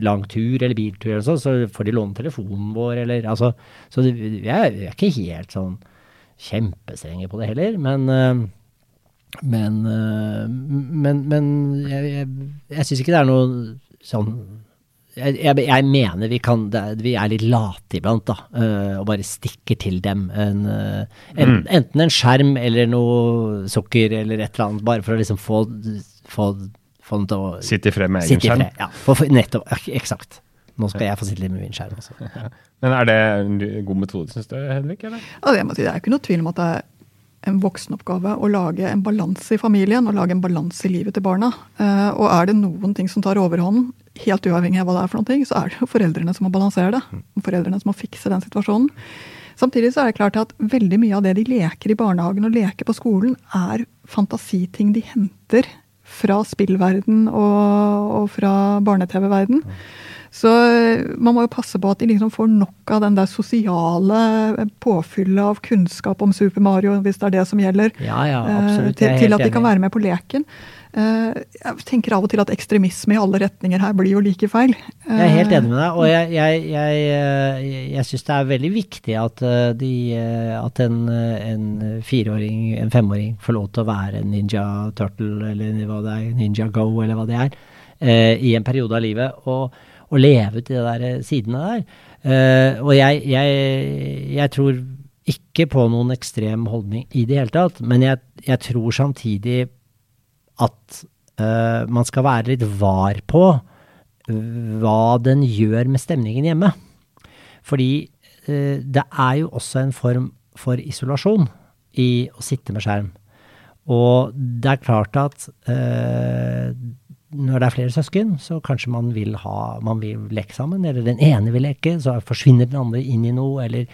C: lang tur eller biltur eller sånn, så får de låne telefonen vår, eller altså Så det, vi, er, ikke helt sånn kjempestrenge på det heller, men uh, men, men, men jeg, jeg, jeg syns ikke det er noe sånn jeg, jeg, mener vi kan Vi er litt late iblant, da. Uh, og bare stikker til dem. En, uh, en, mm. Enten en skjerm eller noe sukker eller et eller annet, bare for å liksom få, få, få den til å
B: Sitte i fred med egen skjerm?
C: Ja, for, nettopp. Eksakt. Nå skal jeg få sitte litt med min skjerm også.
B: Men er det en god metode, syns du, Hedvig? Eller?
D: Ja, jeg må si, det er ikke noe tvil om at det er en voksenoppgave å lage en balanse i familien og lage en balanse i livet til barna. Uh, og er det noen ting som tar overhånden, helt uavhengig av hva det er for noe, så er det jo foreldrene som må balansere det. Foreldrene som må fikse den situasjonen. Samtidig så er det klart at veldig mye av det de leker i barnehagen og leker på skolen, er fantasiting de henter fra spillverden og, og fra barne-TV-verden. Så eh, man må jo passe på at de liksom får nok av den der sosiale påfyllet av kunnskap om Super Mario, hvis det er det som gjelder,
C: ja, ja, absolutt.
D: til, til at de kan være med på leken. Eh, jeg tenker av og til at ekstremisme i alle retninger her blir jo like feil.
C: Jeg er helt enig med deg, og jeg, jeg, jeg, eh, jeg syns det er veldig viktig at, eh, de, at en, en, fireåring, en femåring, får lov til å være en ninja turtle eller hva det er, ninja go eller hva det er, i en periode av livet, og, og leve ut de der sidene der. og jeg, tror ikke på noen ekstrem holdning i det hele tatt, men jeg tror samtidig at uh, man skal være litt var på hva den gjør med stemningen hjemme. Fordi uh, det er jo også en form for isolasjon i å sitte med skjerm. Og det er klart at uh, når det er flere søsken, så kanskje man vil ha man vil leke sammen. Eller den ene vil leke, så forsvinner den andre inn i noe. Eller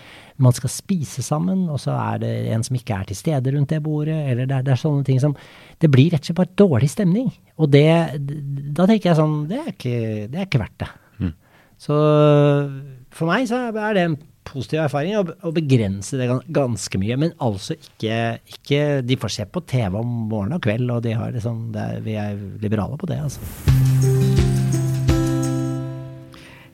C: man skal spise sammen, og så er det en som ikke er til stede rundt det bordet. Eller det er, det er sånne ting som Det blir rett og slett bare dårlig stemning. Og det Da tenker jeg sånn Det er ikke, det er ikke verdt det. Mm. Så for meg så er det en positiv erfaring å, begrense det ganske mye. Men altså ikke, ikke, De får se på TV om morgen og kveld, og de har liksom, er, vi er liberale på det, altså.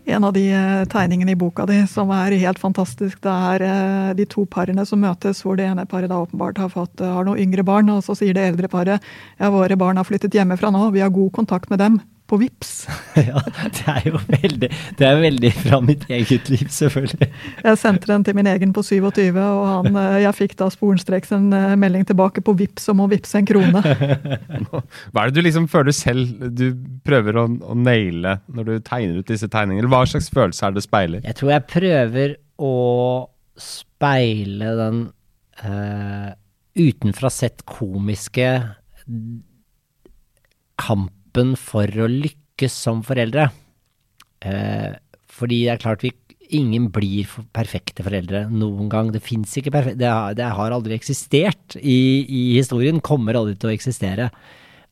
D: En av de eh, tegningene i boka di som er helt fantastisk, det er eh, de to parene som møtes, hvor det ene paret da åpenbart har, fått, eh, har noen yngre barn, og så sier det eldre paret ja, våre barn har flyttet hjemmefra nå, vi har god kontakt med dem på VIPS.
C: ja, det er jo veldig, det er veldig fra mitt eget liv, selvfølgelig.
D: Jeg sendte den til min egen på 27, og han, eh, jeg fikk da sporenstreks en eh, melding tilbake på VIPS om å vippse en krone.
B: Hva er det du liksom føler selv du prøver å, å naile når du tegner ut disse tegningene? Hva slags følelse er det du speiler?
C: Jeg tror jeg prøver å speile den uh, utenfra sett komiske kampen for å lykkes som foreldre. Eh, fordi det er klart vi Ingen blir perfekte foreldre noen gang. Det fins ikke perfekt det, det har aldri eksistert i, i historien. Kommer aldri til å eksistere.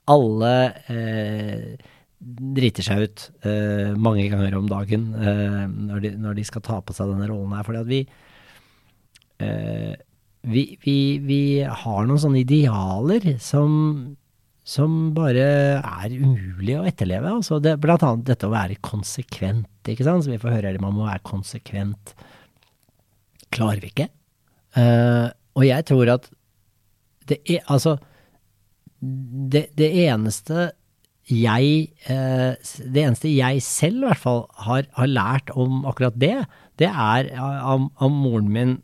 C: Alle eh, driter seg ut eh, mange ganger om dagen eh, når, de, når de skal ta på seg denne rollen her. Fordi at vi eh, vi, vi, vi har noen sånne idealer som, som bare er umulig å etterleve. Altså det, blant annet dette å være konsekvent, ikke sant. Så vi får høre at man må være konsekvent. Klarer vi ikke. Uh, og jeg tror at det er Altså, det, det eneste jeg uh, Det eneste jeg selv i hvert fall har, har lært om akkurat det, det er av, av moren min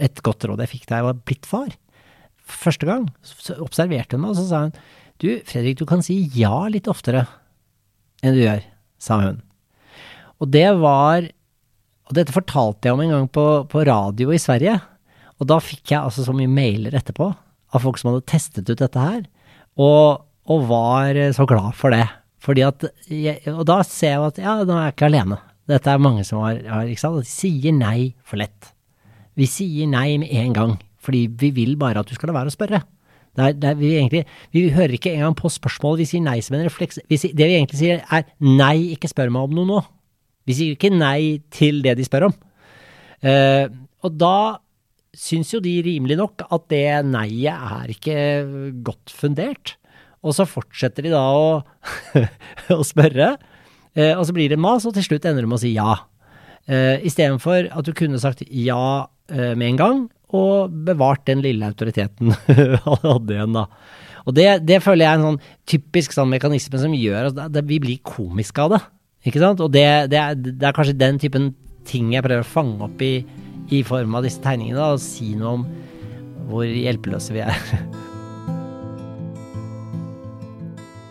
C: et godt råd jeg fikk da jeg var blitt far. Første gang så observerte hun meg, og så sa hun Du, Fredrik, du kan si ja litt oftere enn du gjør, sa hun. Og det var Og dette fortalte jeg om en gang på, på radio i Sverige. Og da fikk jeg altså så mye mailer etterpå av folk som hadde testet ut dette her, og, og var så glad for det. Fordi at jeg, Og da ser jeg at ja, nå er jeg ikke alene. Dette er mange som har, har ikke sant? De sier nei for lett. Vi sier nei med en gang, fordi vi vil bare at du skal la være å spørre. Det er, det er, vi, egentlig, vi hører ikke engang på spørsmål, vi sier nei som en refleks. Vi sier, det vi egentlig sier er nei, ikke spør meg om noe nå. Vi sier ikke nei til det de spør om. Uh, og da syns jo de rimelig nok at det nei-et er ikke godt fundert. Og så fortsetter de da å, å spørre, uh, og så blir det mas, og til slutt ender de med å si ja. Uh, Istedenfor at du kunne sagt ja uh, med en gang, og bevart den lille autoriteten han hadde igjen, da. Og det, det, føler jeg er en sånn typisk sånn mekanisme som gjør at det, vi blir komiske av det. Ikke sant? Og det, det, er, det, er, kanskje den typen ting jeg prøver å fange opp i, i form av disse tegningene, da, og si noe om hvor hjelpeløse vi er.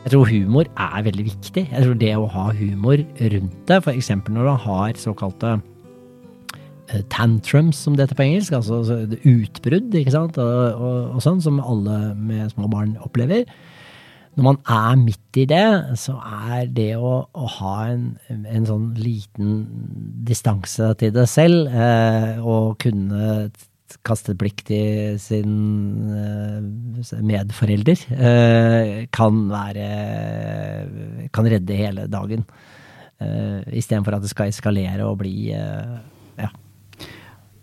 C: Jeg tror humor er veldig viktig. Jeg tror det å ha humor rundt det, f.eks. når du har såkalte uh, tantrums, som det heter på engelsk, altså utbrudd, ikke sant, og, og, og, sånn, som alle med små barn opplever. Når man er midt i det, så er det å, å ha en, en, sånn liten distanse til det selv, eh, og kunne kaste et blikk til sin uh, medforelder, uh, kan være kan redde hele dagen. Uh, Istedenfor at det skal eskalere og bli ja.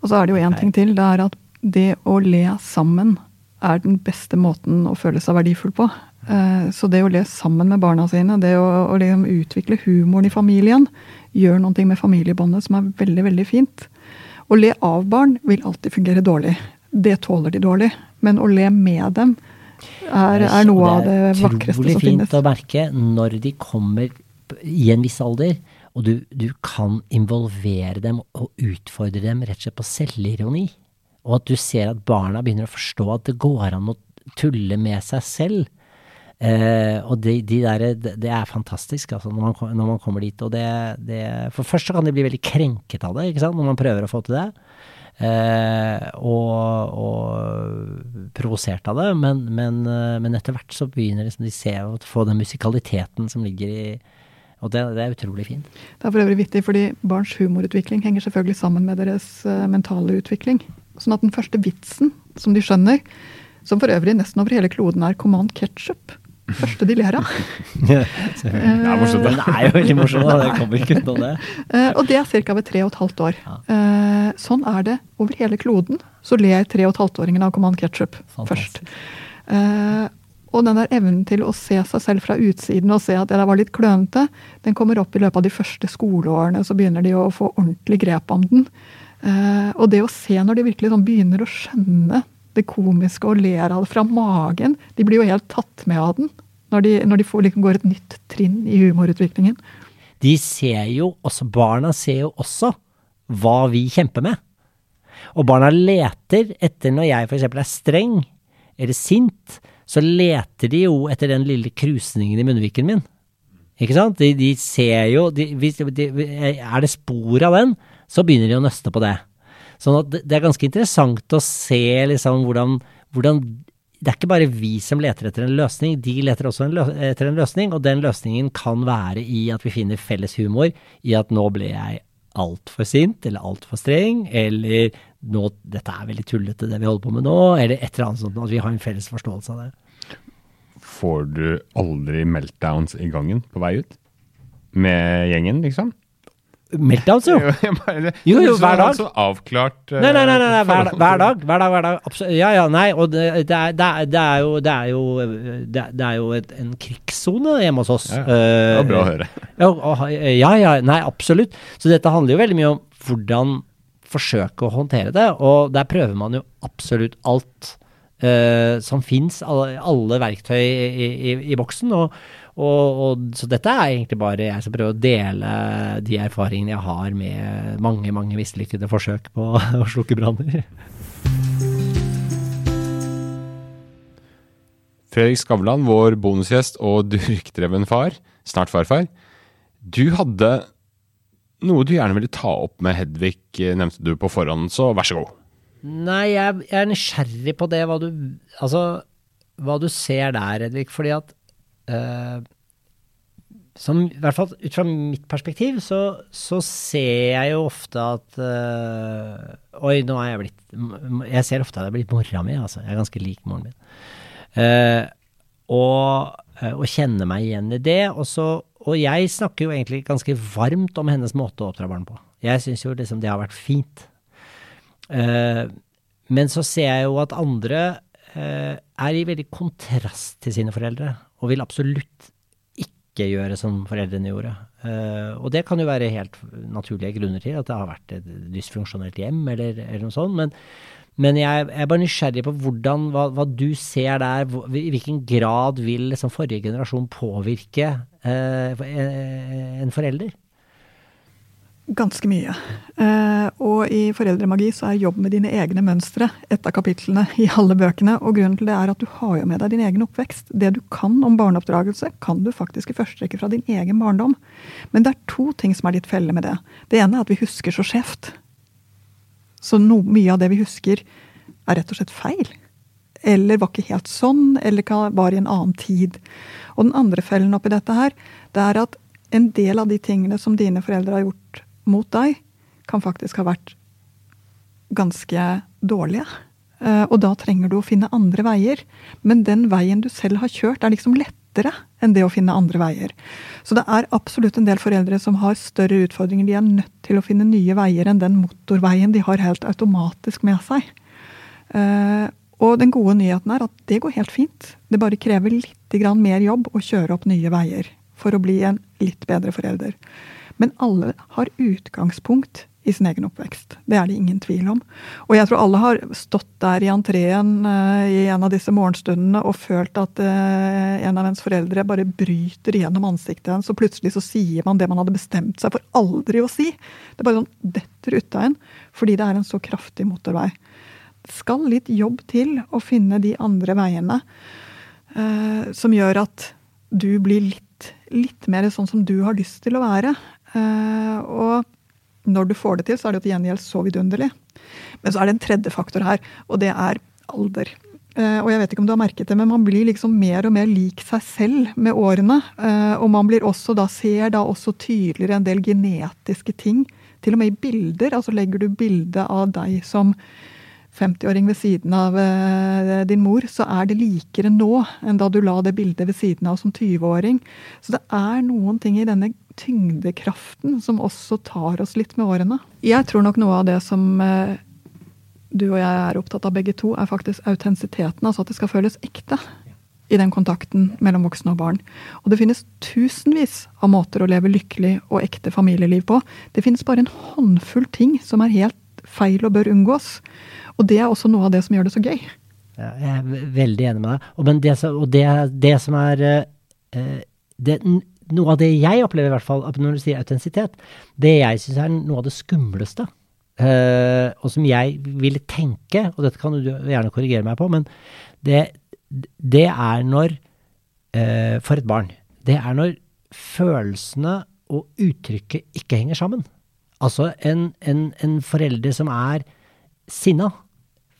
D: Og så er det jo én ting til. Det er at det å le sammen er den beste måten å føle seg verdifull på. Så det å le sammen med barna sine, det å, å liksom utvikle humoren i familien, gjør noe med familiebåndet som er veldig, veldig fint. Å le av barn vil alltid fungere dårlig. Det tåler de dårlig. Men å le med dem er, er noe av det vakreste som finnes. Det er utrolig
C: fint å merke når de kommer i en viss alder, og du, du kan involvere dem og utfordre dem rett og slett på selvironi. Og at du ser at barna begynner å forstå at det går an å tulle med seg selv. Eh, og de, de der, det er fantastisk altså, når, man, når man kommer dit. Og det, det, for først så kan de bli veldig krenket av det, ikke sant, når man prøver å få til det. Eh, og, og provosert av det, men, men, men, etter hvert så begynner liksom de å få den musikaliteten som ligger i og det, det, er utrolig fint.
D: Det er for øvrig vittig, fordi barns humorutvikling henger selvfølgelig sammen med deres uh, mentale utvikling. Sånn at den første vitsen som de skjønner, som for øvrig nesten over hele kloden er command ketchup, første de ler av.
C: det er morsomt, det. er jo veldig morsomt, det kommer ikke utenom det.
D: Uh, og det er ca. ved tre og et halvt år. Uh, sånn er det over hele kloden. Så ler tre og et halvt-åringen av Command Ketchup først. Og den der evnen til å se seg selv fra utsiden og se at det der var litt klønete, den kommer opp i løpet av de første skoleårene. Så begynner de å få ordentlig grep om den. og det å se når de virkelig sånn begynner å skjønne det komiske og ler av det fra magen. De blir jo helt tatt med av den når de, når de får, liksom, går et nytt trinn i humorutviklingen.
C: De ser jo også, barna ser jo også hva vi kjemper med. Og barna leter etter når jeg f.eks. er streng eller sint, så leter de jo etter den lille krusningen i munnviken min. Ikke sant? De, de ser jo de, de, Er det spor av den, så begynner de å nøste på det. Sånn at det, er ganske interessant å se liksom hvordan, hvordan det er ikke bare vi som leter etter en løsning, de leter også en etter en løsning, og den løsningen kan være i at vi finner felles humor i at nå ble jeg altfor sint, eller altfor streng, eller nå, dette er veldig tullete det vi holder på med nå, eller et eller annet sånt, at vi har en felles forståelse av det.
B: Får du aldri meltdowns i gangen på vei ut? Med gjengen, liksom?
C: Meltdowns, jo. Jo, jo, hver dag.
B: Så avklart eh,
C: Nei, nei, nei, nei, nei hver, dag. Hver dag, hver dag. Ja, ja, nei. Og det, det, er, det, jo Det er jo, en krigssone hjemme hos oss.
B: Ja, ja. Det var bra å
C: Eh,
B: høre.
C: Ja, ja. Nei, absolutt. Så dette handler jo veldig mye om hvordan forsøke å håndtere det. Og der prøver man jo absolutt alt eh, som fins. Alle, verktøy i, i, i boksen. Og, og, og, så dette er egentlig bare jeg som prøver å dele de erfaringene jeg har med mange, mange mislykkede forsøk på å slukke branner.
B: Fredrik Skavlan, vår bonusgjest og durkdreven far, snart farfar. Du hadde noe du gjerne ville ta opp med Hedvig, eh, nevnte du på forhånd, så vær så god.
C: Nei, jeg, jeg er nysgjerrig på det, hva du, altså, hva du ser der, Hedvig. Fordi at eh, som, I hvert fall ut fra mitt perspektiv, så, så ser jeg jo ofte at eh, Oi, nå er jeg blitt Jeg ser ofte at jeg er blitt mora mi, altså. Jeg er ganske lik moren min. Uh, og, eh, og kjenner meg igjen i det. Og, så, og jeg snakker jo egentlig ganske varmt om hennes måte å oppdra barn på. Jeg syns jo liksom det har vært fint. Uh, men så ser jeg jo at andre uh, er i veldig kontrast til sine foreldre, og vil absolutt ikke gjøre som foreldrene gjorde. Eh, og det kan jo være helt naturlige grunner til at det har vært et dysfunksjonelt hjem, eller, eller noe sånt. Men, men jeg, jeg er bare nysgjerrig på hvordan, hva, hva du ser der. I hvilken grad vil liksom forrige generasjon påvirke eh, en forelder?
D: Ganske mye. Eh, og i Foreldremagi så er jobb med dine egne mønstre et av kapitlene i alle bøkene. Og grunnen til det er at du har jo med deg din egen oppvekst. Det du kan om barneoppdragelse, kan du faktisk i første rekke fra din egen barndom. Men det er to ting som er litt felle med det. Det ene er at vi husker så skjevt. Så no, mye av det vi husker, er rett og slett feil. Eller var ikke helt sånn, eller var i en annen tid. Og den andre fellen oppi dette her, det er at en del av de tingene som dine foreldre har gjort mot deg, kan faktisk ha vært ganske dårlige. Eh, og da trenger du å finne andre veier. Men den veien du selv har kjørt, er liksom lettere enn det å finne andre veier. Så det er absolutt en del foreldre som har større utfordringer. De er nødt til å finne nye veier enn den motorveien de har helt automatisk med seg. Eh, og den gode nyheten er at det går helt fint. Det bare krever litt mer jobb å kjøre opp nye veier for å bli en litt bedre forelder. Men alle har utgangspunkt i sin egen oppvekst. Det er det ingen tvil om. Og jeg tror alle har stått der i entreen uh, i en av disse morgenstundene og følt at uh, en av ens foreldre bare bryter gjennom ansiktet ens, og plutselig så sier man det man hadde bestemt seg for aldri å si. Det bare sånn detter ut av en fordi det er en så kraftig motorvei. Det skal litt jobb til å finne de andre veiene uh, som gjør at du blir litt, litt mer sånn som du har lyst til å være. Eh, og når du får det til, så er det til gjengjeld så vidunderlig. Men så er det en tredje faktor her, og det er alder. Eh, og jeg vet ikke om du har merket det, men man blir liksom mer og mer lik seg selv med årene. Eh, og man blir også da, ser da også tydeligere en del genetiske ting. Til og med i bilder. Altså legger du bilde av deg som 50-åring ved siden av din mor, så er det likere nå enn da du la det bildet ved siden av som 20-åring. Så det er noen ting i denne tyngdekraften som også tar oss litt med årene. Jeg tror nok noe av det som eh, du og jeg er opptatt av begge to, er faktisk autentisiteten. Altså at det skal føles ekte i den kontakten mellom voksne og barn. Og det finnes tusenvis av måter å leve lykkelig og ekte familieliv på. Det finnes bare en håndfull ting som er helt feil og bør unngås. Og det er også noe av det som gjør det så gøy.
C: Ja, jeg er veldig enig med deg. Og, det, og det, det som er eh, det, n- Noe av det jeg opplever, i hvert fall, når du sier autentisitet, det jeg syns er noe av det skumleste, uh, og som jeg ville tenke, og dette kan du gjerne korrigere meg på, men det, det er når uh, For et barn. Det er når følelsene og uttrykket ikke henger sammen. Altså en, en, en forelder som er sinna,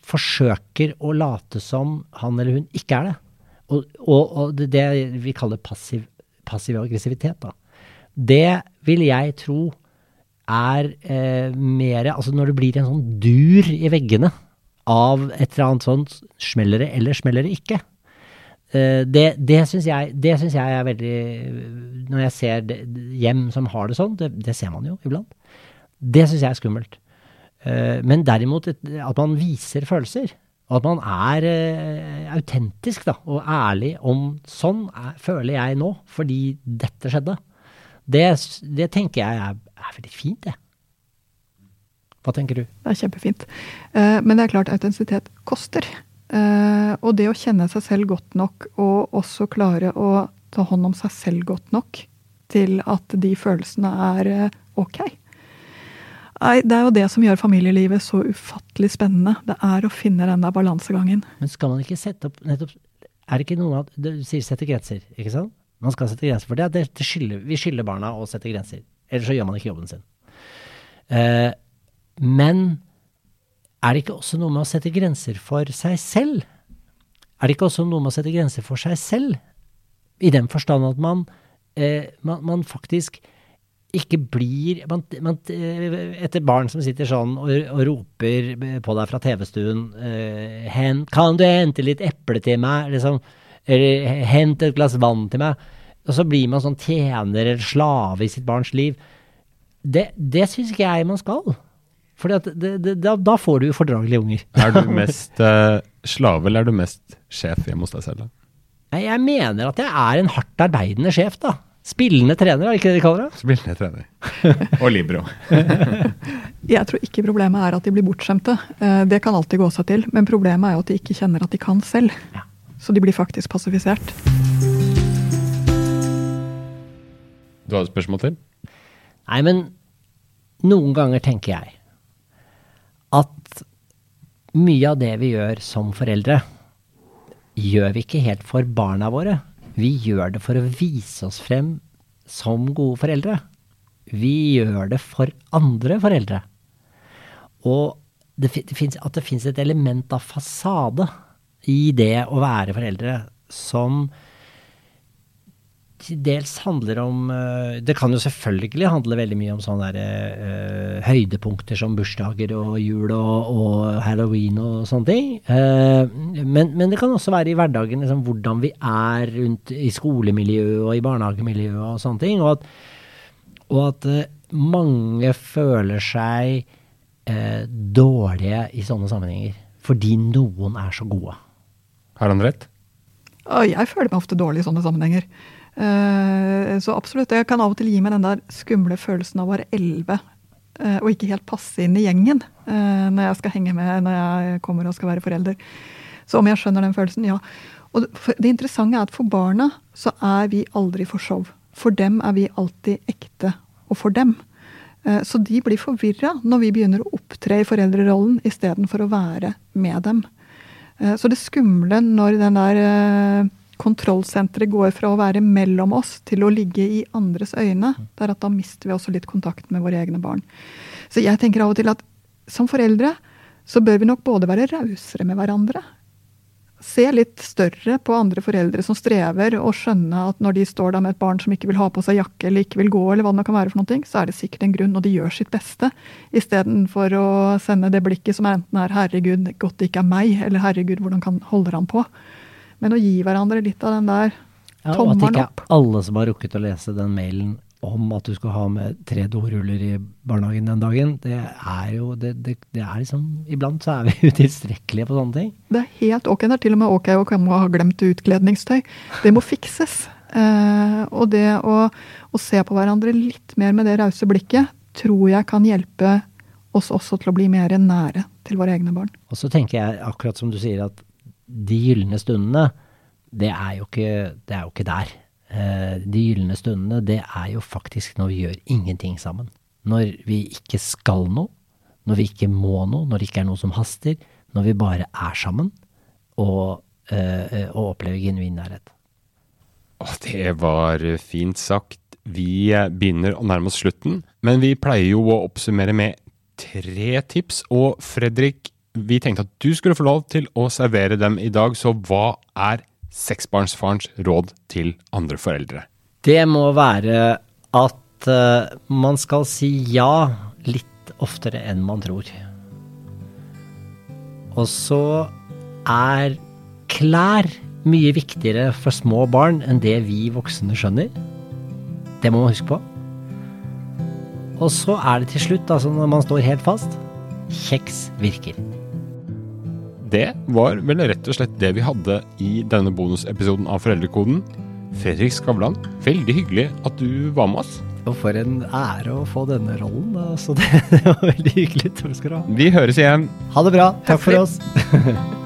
C: forsøker å late som han eller hun ikke er det. Og, og, og det, det vi kaller passiv, passiv aggressivitet, da. Det vil jeg tro er eh, mer Altså når det blir en sånn dur i veggene av et eller annet sånt smeller det eller smeller det ikke. Eh, det det syns jeg, jeg er veldig Når jeg ser det, hjem som har det sånn, det, det ser man jo iblant, det syns jeg er skummelt. Eh, men derimot at man viser følelser. Og at man er eh, autentisk da, og ærlig om sånn er, føler jeg nå, fordi dette skjedde. Det, det tenker jeg er, er veldig fint, det. Hva tenker du?
D: Det er kjempefint. Eh, men det er klart autentisitet koster. Eh, og det å kjenne seg selv godt nok, og også klare å ta hånd om seg selv godt nok til at de følelsene er eh, ok. Nei, Det er jo det som gjør familielivet så ufattelig spennende. Det er å finne den der balansegangen.
C: Men skal man ikke sette opp nettopp Er det ikke noen av Du sier sette grenser, ikke sant? Man skal sette grenser for det. det, det skylder, vi skylder barna å sette grenser. Ellers så gjør man ikke jobben sin. Eh, men er det ikke også noe med å sette grenser for seg selv? Er det ikke også noe med å sette grenser for seg selv? I den forstand at man, eh, man, man faktisk ikke blir man, man, Etter barn som sitter sånn og, og roper på deg fra TV-stuen uh, 'Kan du hente litt eple til meg?' liksom, eller 'Hent et glass vann til meg'. Og så blir man sånn tjener eller slave i sitt barns liv. Det, det syns ikke jeg man skal. For da, da, får du fordragelige unger.
B: Er du mest uh, slave, eller er du mest sjef hjemme hos deg selv?
C: da? Jeg mener at jeg er en hardt arbeidende sjef, da. Spillende trener, er det ikke det de kaller det?
B: Spillende trener. Og Libro.
D: jeg tror ikke problemet er at de blir bortskjemte. Eh, det kan alltid gå seg til. Men problemet er jo at de ikke kjenner at de kan selv. Så de blir faktisk passifisert.
B: Du har et spørsmål til?
C: Nei, men noen ganger tenker jeg at mye av det vi gjør som foreldre, gjør vi ikke helt for barna våre. Vi gjør det for å vise oss frem som gode foreldre. Vi gjør det for andre foreldre. Og det, det finnes, at det fins et element av fasade i det å være foreldre som til dels handler om eh, Det kan jo selvfølgelig handle veldig mye om sånne der, uh, høydepunkter som bursdager og jul og, og, halloween og sånne ting. Uh, men, men, det kan også være i hverdagen liksom, hvordan vi er rundt i skolemiljøet og i barnehagemiljøet og sånne ting. Og at, og at uh, mange føler seg dårlige i sånne sammenhenger. Fordi noen er så gode.
B: Har han rett?
D: Jeg føler meg ofte dårlig i sånne sammenhenger. Eh, så absolutt. Jeg kan av og til gi meg den der skumle følelsen av å være elleve eh, og ikke helt passe inn i gjengen eh, når jeg skal henge med når jeg kommer og skal være forelder. Så om jeg skjønner den følelsen, ja. Og det interessante er at for barna så er vi aldri for show. For dem er vi alltid ekte, og for dem. Så de blir forvirra når vi begynner å opptre i foreldrerollen istedenfor å være med dem. Så det skumle når den der kontrollsenteret går fra å være mellom oss til å ligge i andres øyne, det er at da mister vi også litt kontakt med våre egne barn. Så jeg tenker av og til at som foreldre så bør vi nok både være rausere med hverandre. Se litt større på andre foreldre som strever, og skjønne at når de står der med et barn som ikke vil ha på seg jakke eller ikke vil gå, eller hva det kan være for noe, så er det sikkert en grunn, og de gjør sitt beste. Istedenfor å sende det blikket som enten er 'herregud, godt det ikke er meg', eller 'herregud, hvordan kan holder han på'? Men å gi hverandre litt av den der
C: ja, tommelen opp. Og at det ikke er alle som har rukket å lese den mailen om at du skal ha med tre doruller i barnehagen den dagen, det er jo det, det, det er liksom Iblant så er vi utilstrekkelige på sånne ting.
D: Det er helt ok. Det er til og med ok å ha glemt utkledningstøy. Det må fikses. Eh, og det å, å, se på hverandre litt mer med det rause blikket, tror jeg kan hjelpe oss også til å bli mer nære til våre egne barn.
C: Og så tenker jeg, akkurat som du sier, at de gylne stundene, det er jo ikke, det er jo ikke der. Eh, de gylne stundene, det er jo faktisk når vi gjør ingenting sammen. Når vi ikke skal noe, når vi ikke må noe, når det ikke er noe som haster. Når vi bare er sammen og, øh, og opplever genuin nærhet.
B: Det var fint sagt. Vi begynner å nærme oss slutten, men vi pleier jo å oppsummere med tre tips. Og Fredrik, vi tenkte at du skulle få lov til å servere dem i dag, så hva er seksbarnsfarens råd til andre foreldre?
C: Det må være at uh, man skal si ja litt oftere enn man tror. Og så er klær mye viktigere for små barn enn det vi voksne skjønner. Det må man huske på. Og så er det til slutt, altså når man står helt fast, kjeks virker.
B: Det var vel rett og slett det vi hadde i denne bonusepisoden av Foreldrekoden. Fredrik Skavlan, veldig hyggelig at du var med oss.
C: Og for en ære å få denne rollen. Så det, det var veldig hyggelig. Takk skal du ha.
B: Vi høres igjen.
C: Ha det bra.
D: Takk
C: Takk
D: for
C: oss.